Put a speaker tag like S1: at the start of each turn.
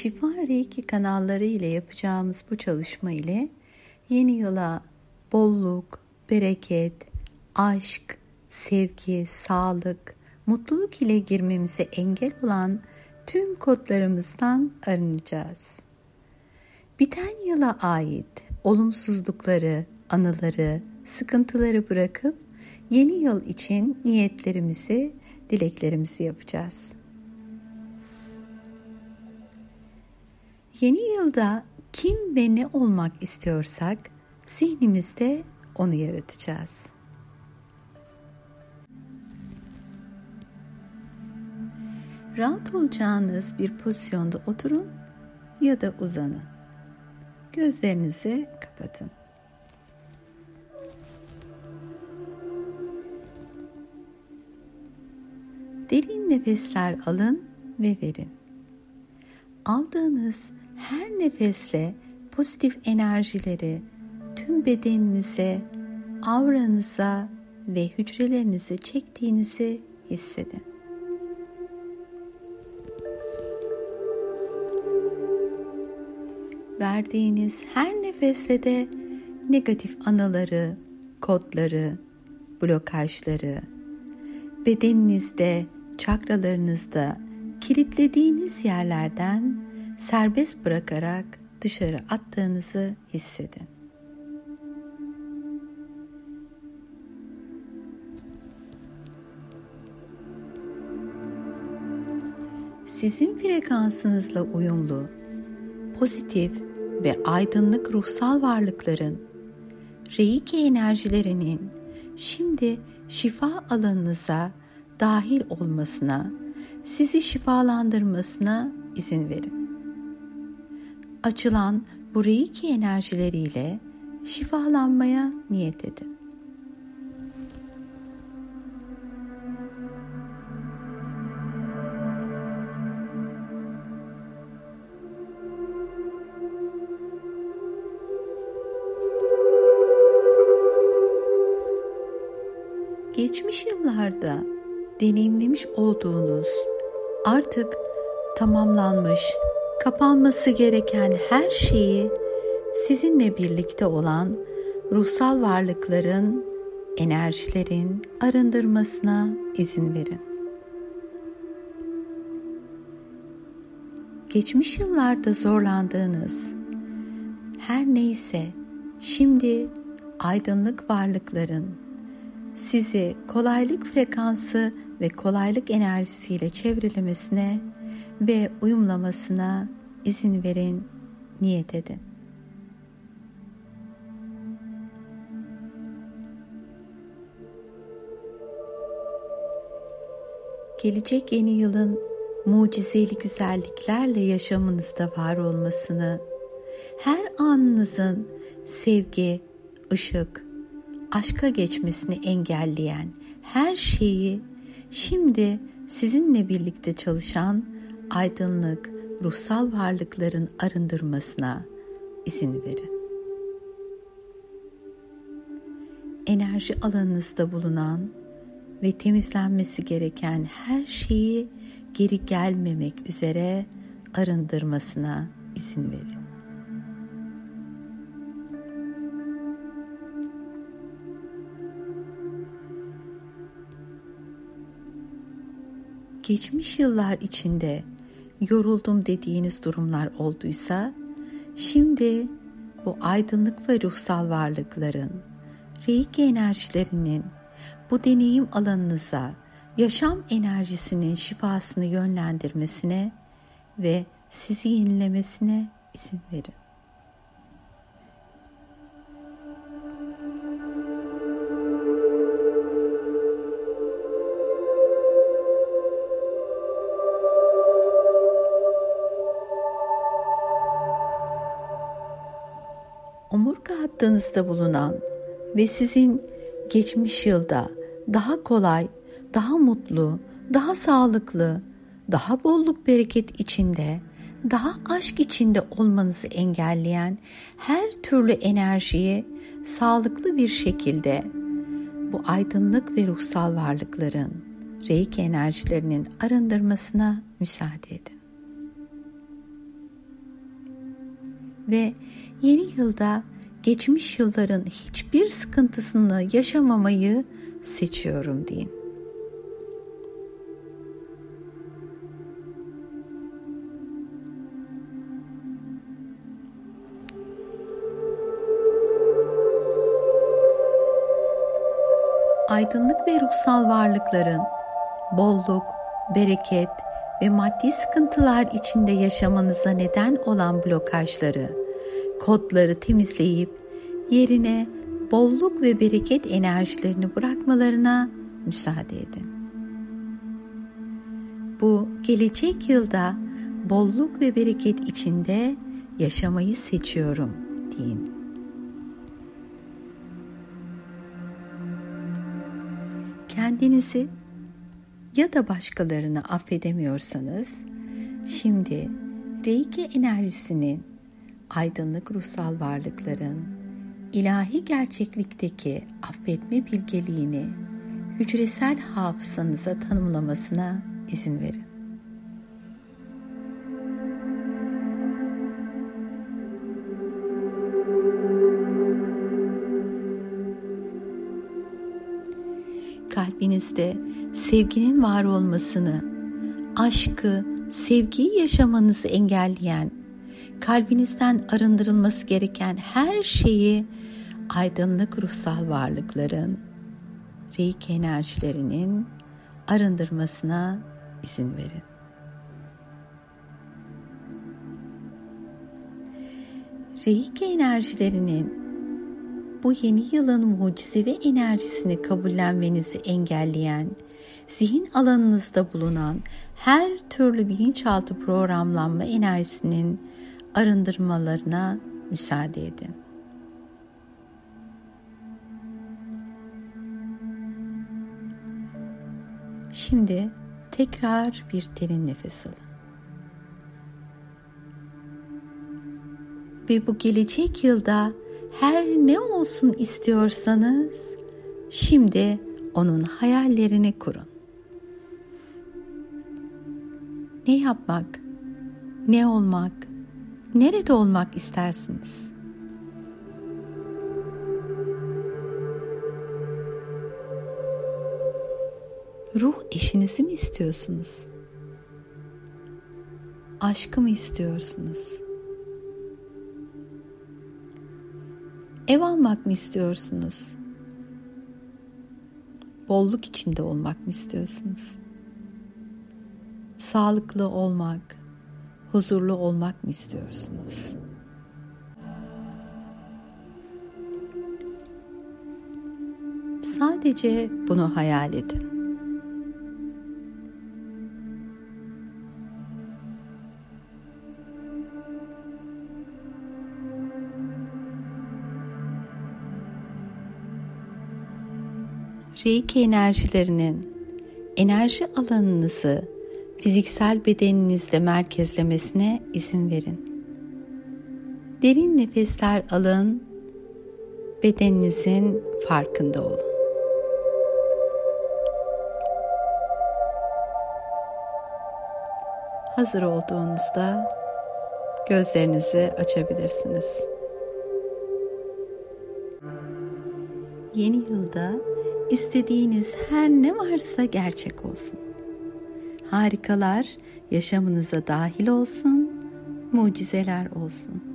S1: Şifa Reiki kanalları ile yapacağımız bu çalışma ile yeni yıla bolluk, bereket, aşk, sevgi, sağlık, mutluluk ile girmemize engel olan tüm kodlarımızdan arınacağız. Biten yıla ait olumsuzlukları, anıları, sıkıntıları bırakıp yeni yıl için niyetlerimizi, dileklerimizi yapacağız. Yeni yılda kim ve ne olmak istiyorsak zihnimizde onu yaratacağız. Rahat olacağınız bir pozisyonda oturun ya da uzanın. Gözlerinizi kapatın. Derin nefesler alın ve verin. Aldığınız her nefesle pozitif enerjileri tüm bedeninize, avranıza ve hücrelerinize çektiğinizi hissedin. Verdiğiniz her nefesle de negatif anıları, kodları, blokajları, bedeninizde, çakralarınızda kilitlediğiniz yerlerden serbest bırakarak dışarı attığınızı hissedin. Sizin frekansınızla uyumlu, pozitif ve aydınlık ruhsal varlıkların Reiki enerjilerinin şimdi şifa alanınıza dahil olmasına, sizi şifalandırmasına izin verin açılan bu reiki enerjileriyle şifalanmaya niyet edin. Geçmiş yıllarda deneyimlemiş olduğunuz artık tamamlanmış kapanması gereken her şeyi sizinle birlikte olan ruhsal varlıkların, enerjilerin arındırmasına izin verin. Geçmiş yıllarda zorlandığınız her neyse şimdi aydınlık varlıkların sizi kolaylık frekansı ve kolaylık enerjisiyle çevrelemesine ve uyumlamasına izin verin, niyet edin. Gelecek yeni yılın mucizeli güzelliklerle yaşamınızda var olmasını, her anınızın sevgi, ışık, aşka geçmesini engelleyen her şeyi şimdi sizinle birlikte çalışan aydınlık, ruhsal varlıkların arındırmasına izin verin. Enerji alanınızda bulunan ve temizlenmesi gereken her şeyi geri gelmemek üzere arındırmasına izin verin. Geçmiş yıllar içinde yoruldum dediğiniz durumlar olduysa şimdi bu aydınlık ve ruhsal varlıkların reiki enerjilerinin bu deneyim alanınıza yaşam enerjisinin şifasını yönlendirmesine ve sizi yenilemesine izin verin. Omurga hattınızda bulunan ve sizin geçmiş yılda daha kolay, daha mutlu, daha sağlıklı, daha bolluk bereket içinde, daha aşk içinde olmanızı engelleyen her türlü enerjiyi sağlıklı bir şekilde bu aydınlık ve ruhsal varlıkların, reiki enerjilerinin arındırmasına müsaade edin. Ve yeni yılda geçmiş yılların hiçbir sıkıntısını yaşamamayı seçiyorum deyin. aydınlık ve ruhsal varlıkların bolluk, bereket ve maddi sıkıntılar içinde yaşamanıza neden olan blokajları, kodları temizleyip yerine bolluk ve bereket enerjilerini bırakmalarına müsaade edin. Bu gelecek yılda bolluk ve bereket içinde yaşamayı seçiyorum deyin. kendinizi ya da başkalarını affedemiyorsanız şimdi Reiki enerjisinin aydınlık ruhsal varlıkların ilahi gerçeklikteki affetme bilgeliğini hücresel hafızanıza tanımlamasına izin verin. kalbinizde sevginin var olmasını, aşkı, sevgiyi yaşamanızı engelleyen, kalbinizden arındırılması gereken her şeyi aydınlık ruhsal varlıkların, reiki enerjilerinin arındırmasına izin verin. Reiki enerjilerinin bu yeni yılın mucizevi enerjisini kabullenmenizi engelleyen, zihin alanınızda bulunan her türlü bilinçaltı programlanma enerjisinin arındırmalarına müsaade edin. Şimdi tekrar bir derin nefes alın. Ve bu gelecek yılda her ne olsun istiyorsanız şimdi onun hayallerini kurun. Ne yapmak, ne olmak, nerede olmak istersiniz? Ruh eşinizi mi istiyorsunuz? Aşkı mı istiyorsunuz? Ev almak mı istiyorsunuz? Bolluk içinde olmak mı istiyorsunuz? Sağlıklı olmak, huzurlu olmak mı istiyorsunuz? Sadece bunu hayal edin. Reiki enerjilerinin enerji alanınızı fiziksel bedeninizde merkezlemesine izin verin. Derin nefesler alın, bedeninizin farkında olun. Hazır olduğunuzda gözlerinizi açabilirsiniz. Yeni yılda istediğiniz her ne varsa gerçek olsun. Harikalar yaşamınıza dahil olsun, mucizeler olsun.